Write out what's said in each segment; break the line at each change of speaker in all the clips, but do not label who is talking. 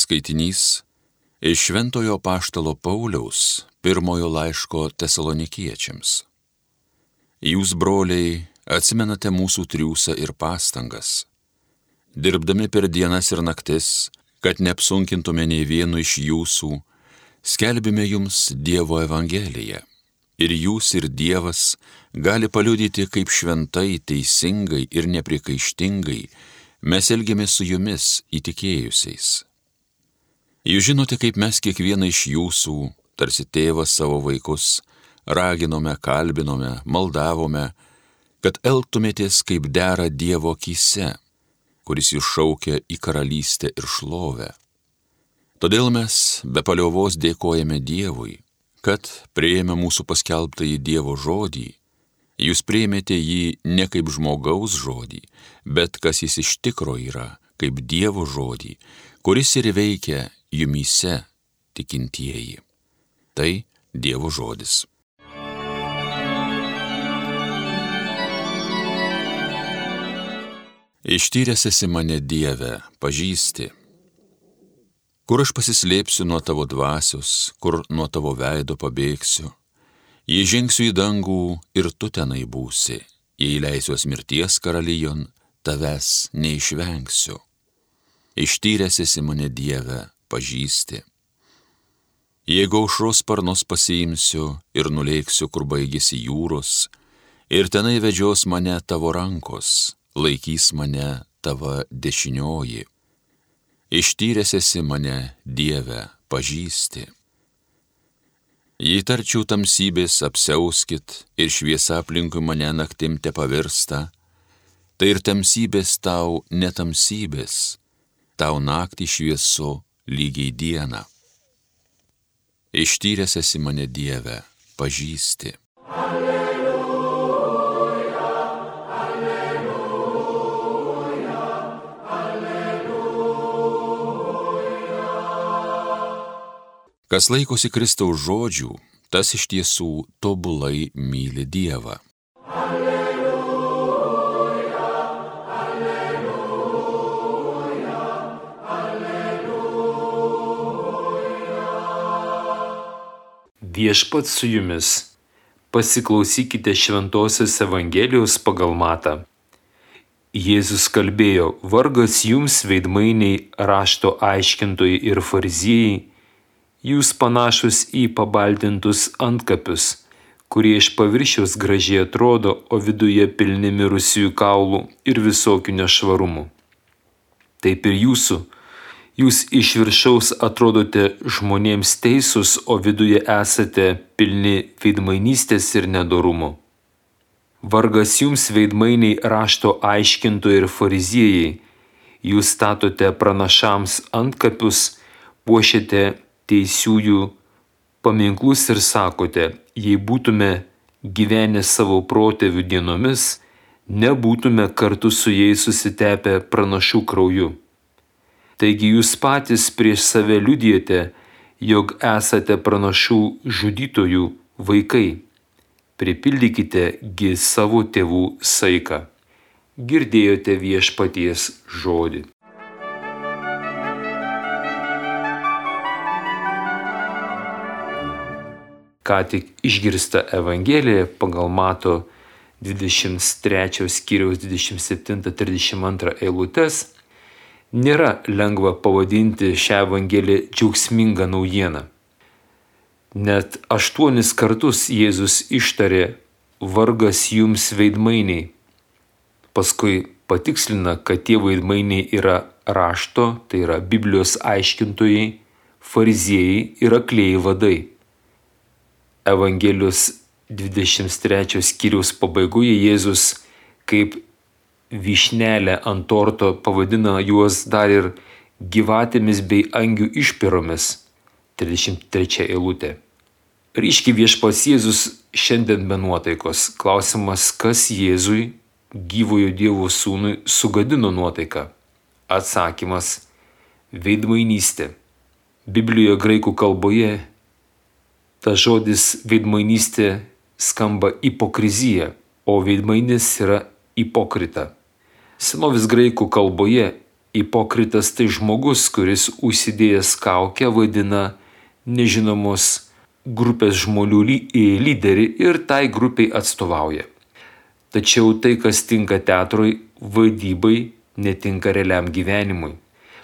Skaitinys iš Šventojo Paštalo Pauliaus pirmojo laiško tesalonikiečiams. Jūs, broliai, atsimenate mūsų triūsą ir pastangas. Dirbdami per dienas ir naktis, kad neapsunkintume nei vienu iš jūsų, skelbime jums Dievo Evangeliją. Ir jūs ir Dievas gali paliudyti, kaip šventai, teisingai ir neprikaištingai mes elgiamės su jumis įtikėjusiais. Jūs žinote, kaip mes kiekvieną iš jūsų, tarsi tėvas savo vaikus, raginome, kalbinome, maldavome, kad elgtumėtės kaip dera Dievo akise, kuris jūs šaukia į karalystę ir šlovę. Todėl mes be paliovos dėkojame Dievui, kad prieėmė mūsų paskelbtąjį Dievo žodį, jūs prieimėte jį ne kaip žmogaus žodį, bet kas jis iš tikro yra, kaip Dievo žodį, kuris ir veikia jumyse tikintieji. Tai Dievo žodis. Ištyręs esi mane Dieve, pažįsti. Kur aš pasislėpsiu nuo tavo dvasios, kur nuo tavo veido pabėgsiu. Jei žengsiu į dangų ir tu tenai būsi, jei leisiuos mirties karalijon, tavęs neišvengsiu. Ištyręs esi mane Dieve, pažįsti. Jeigu aušros sparnos pasiimsiu ir nuleiksiu, kur baigėsi jūros, ir tenai vedžios mane tavo rankos, laikys mane tavo dešinioji. Ištyręs esi mane, Dieve, pažįsti. Jei tarčiau tamsybės apsiauskit ir šviesa aplinkui mane naktim te pavirsta, tai ir tamsybės tau netamsybės, tau naktį šviesu lygiai dieną. Ištyręs esi mane Dieve, pažįsti. Alleluja, alleluja, alleluja. Kas laikosi Kristaus žodžių, tas iš tiesų tobulai myli Dievą.
Viešpat su jumis. Pasiklausykite Šventojios Evangelijos pagal matą. Jėzus kalbėjo, vargas jums veidmainiai rašto aiškintojai ir fariziejai, jūs panašus į pabaltintus antkapius, kurie iš paviršiaus gražiai atrodo, o viduje pilni mirusiųjų kaulų ir visokių nešvarumų. Taip ir jūsų Jūs iš viršaus atrodote žmonėms teisūs, o viduje esate pilni veidmainystės ir nedorumo. Vargas jums veidmainiai rašto aiškintojai ir fariziejai, jūs statote pranašams antkapius, puošiate teisiųjų paminklus ir sakote, jei būtume gyvenę savo protėvių dienomis, nebūtume kartu su jais susitepę pranašų krauju. Taigi jūs patys prieš save liudijate, jog esate pranašų žudytojų vaikai. Pripildykite gi savo tėvų saiką. Girdėjote viešpaties žodį. Ką tik išgirsta Evangelija pagal Mato 23 skyriaus 27-32 eilutes Nėra lengva pavadinti šią Evangeliją džiaugsmingą naujieną. Net aštuonis kartus Jėzus ištarė vargas jums veidmainiai. Paskui patikslina, kad tie veidmainiai yra rašto, tai yra Biblijos aiškintojai, fariziejai ir aklėjai vadai. Evangelijos 23 skyriaus pabaigoje Jėzus kaip vyšnelę ant torto pavadina juos dar ir gyvatėmis bei angių išpiromis. 33 eilutė. Ryški viešpas Jėzus šiandien be nuotaikos. Klausimas, kas Jėzui, gyvojo Dievo sūnui, sugadino nuotaiką? Atsakymas - veidmainystė. Biblijoje graikų kalboje tas žodis veidmainystė skamba hipokrizija, o veidmainis yra hipokrita. Senovės graikų kalboje Ipokritas tai žmogus, kuris užsidėjęs kaukę vadina nežinomos grupės žmonių lyderį ir tai grupiai atstovauja. Tačiau tai, kas tinka teatrui, vaidybai, netinka realiam gyvenimui.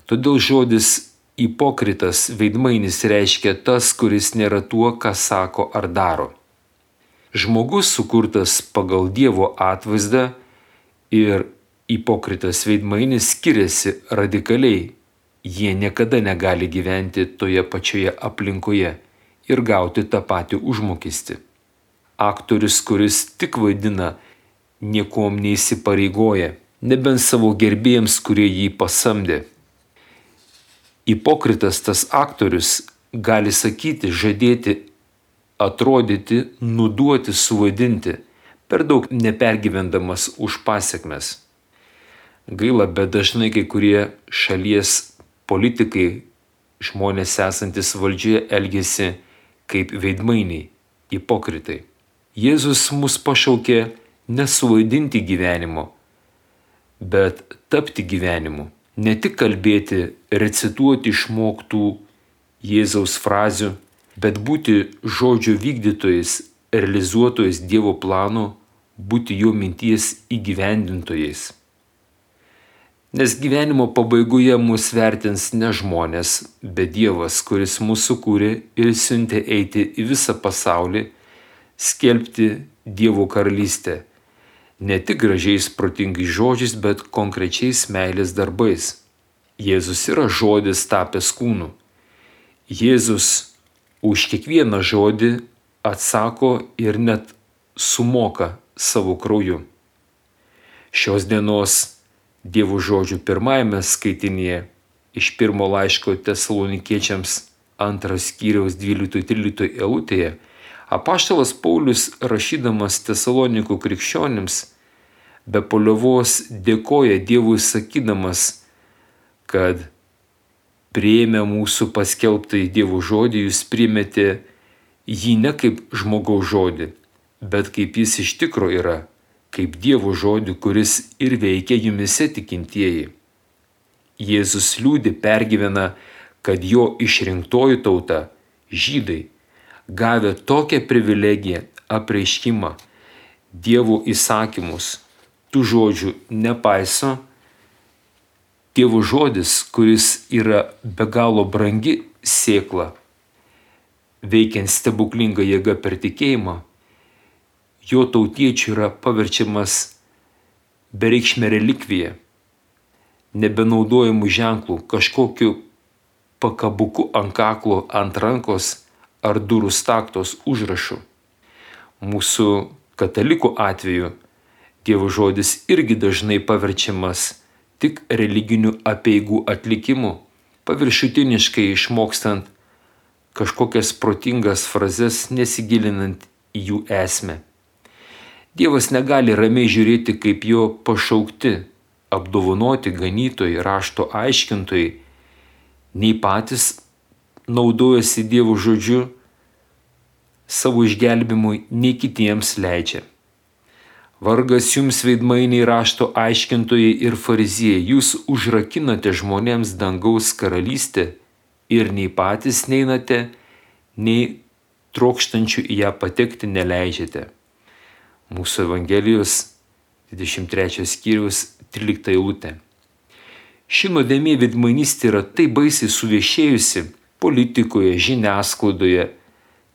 Todėl žodis Hipokritas veidmainis reiškia tas, kuris nėra tuo, ką sako ar daro. Žmogus sukurtas pagal Dievo atvaizdą ir hipokritas veidmainis skiriasi radikaliai. Jie niekada negali gyventi toje pačioje aplinkoje ir gauti tą patį užmokestį. Aktorius, kuris tik vaidina, niekom neįsipareigoja, nebent savo gerbėjams, kurie jį pasamdė. Hipokritas tas aktorius gali sakyti, žadėti, atrodyti, nuduoti, suvaidinti, per daug nepergyvendamas už pasiekmes. Gaila, bet dažnai kai kurie šalies politikai, žmonės esantis valdžioje elgesi kaip veidmainiai, hipokritai. Jėzus mus pašaukė nesuvaidinti gyvenimo, bet tapti gyvenimu ne tik kalbėti, recituoti išmoktų Jėzaus frazių, bet būti žodžio vykdytojais, realizuotojais Dievo plano, būti jo minties įgyvendintojais. Nes gyvenimo pabaigoje mus vertins ne žmonės, bet Dievas, kuris mūsų kūrė ir siuntė eiti į visą pasaulį, skelbti Dievo karalystę ne tik gražiais protingais žodžiais, bet konkrečiais meilės darbais. Jėzus yra žodis tapęs kūnu. Jėzus už kiekvieną žodį atsako ir net sumoka savo krauju. Šios dienos Dievo žodžių pirmajame skaitinėje iš pirmo laiško tesalonikiečiams antras skyriaus 12-13 eilutėje Apaštalas Paulius rašydamas Tesalonikų krikščionims be poliovos dėkoja Dievui sakydamas, kad prieėmę mūsų paskelbtą į Dievo žodį, jūs priimėte jį ne kaip žmogaus žodį, bet kaip jis iš tikro yra, kaip Dievo žodį, kuris ir veikia jumise tikintieji. Jėzus liūdį pergyvena, kad jo išrinktoji tauta, žydai, gavę tokią privilegiją, apreiškimą, Dievo įsakymus, tų žodžių nepaiso, Dievo žodis, kuris yra be galo brangi sėkla, veikiant stebuklingą jėgą per tikėjimą, jo tautiečių yra paverčiamas bereikšmė relikvija, nebenaudojimų ženklų, kažkokiu pakabuku ant kaklo, ant rankos ar durų staktos užrašu. Mūsų katalikų atveju Dievo žodis irgi dažnai paverčiamas tik religinių apieigų atlikimu, paviršutiniškai išmokstant kažkokias protingas frazes nesigilinant į jų esmę. Dievas negali ramiai žiūrėti, kaip jo pašaukti, apdovanoti ganytojai, rašto aiškintojai, nei patys naudojasi Dievo žodžiu savo išgelbimui, nei kitiems leidžia. Vargas jums veidmainiai rašto aiškintojai ir fariziejai, jūs užrakinate žmonėms dangaus karalystę ir nei patys neinate, nei trokštančių į ją patekti neleidžiate. Mūsų Evangelijos 23 skyrius 13 eilutė. Ši nuodėmė vidmainystė yra taip baisiai suviešėjusi politikoje, žiniasklaidoje,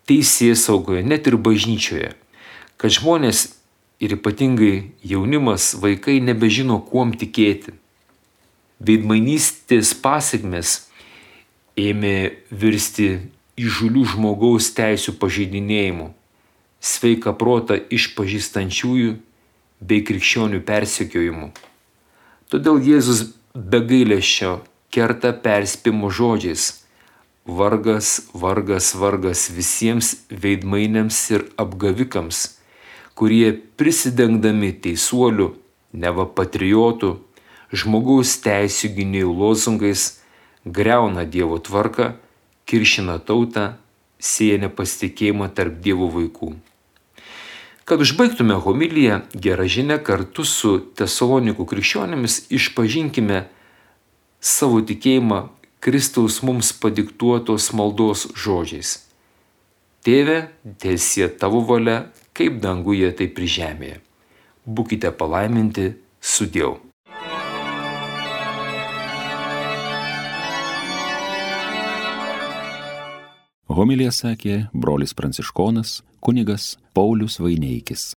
teisės saugoje, net ir bažnyčioje, kad žmonės ir ypatingai jaunimas, vaikai nebežino, kuom tikėti. Veidmainystės pasiekmes ėmė virsti įžulių žmogaus teisų pažeidinėjimu, sveiką protą išpažįstančiųjų bei krikščionių persekiojimu. Todėl Jėzus be gailėšio kerta perspėjimo žodžiais Vargas, vargas, vargas visiems veidmainiams ir apgavikams, kurie prisidengdami teisuolių, neva patriotų, žmogaus teisų gynėjų lozungais greuna Dievo tvarką, kiršina tautą, sieja nepasitikėjimą tarp Dievo vaikų. Kad užbaigtume homiliją, gerą žinę kartu su tesalonikų krikščionėmis išpažinkime savo tikėjimą Kristaus mums padiktuotos maldos žodžiais. Tėve, tiesie tavo valia, kaip danguje, taip ir žemėje. Būkite palaiminti su Dievu.
Homilija sakė brolis pranciškonas kunigas Paulius Vaineikis.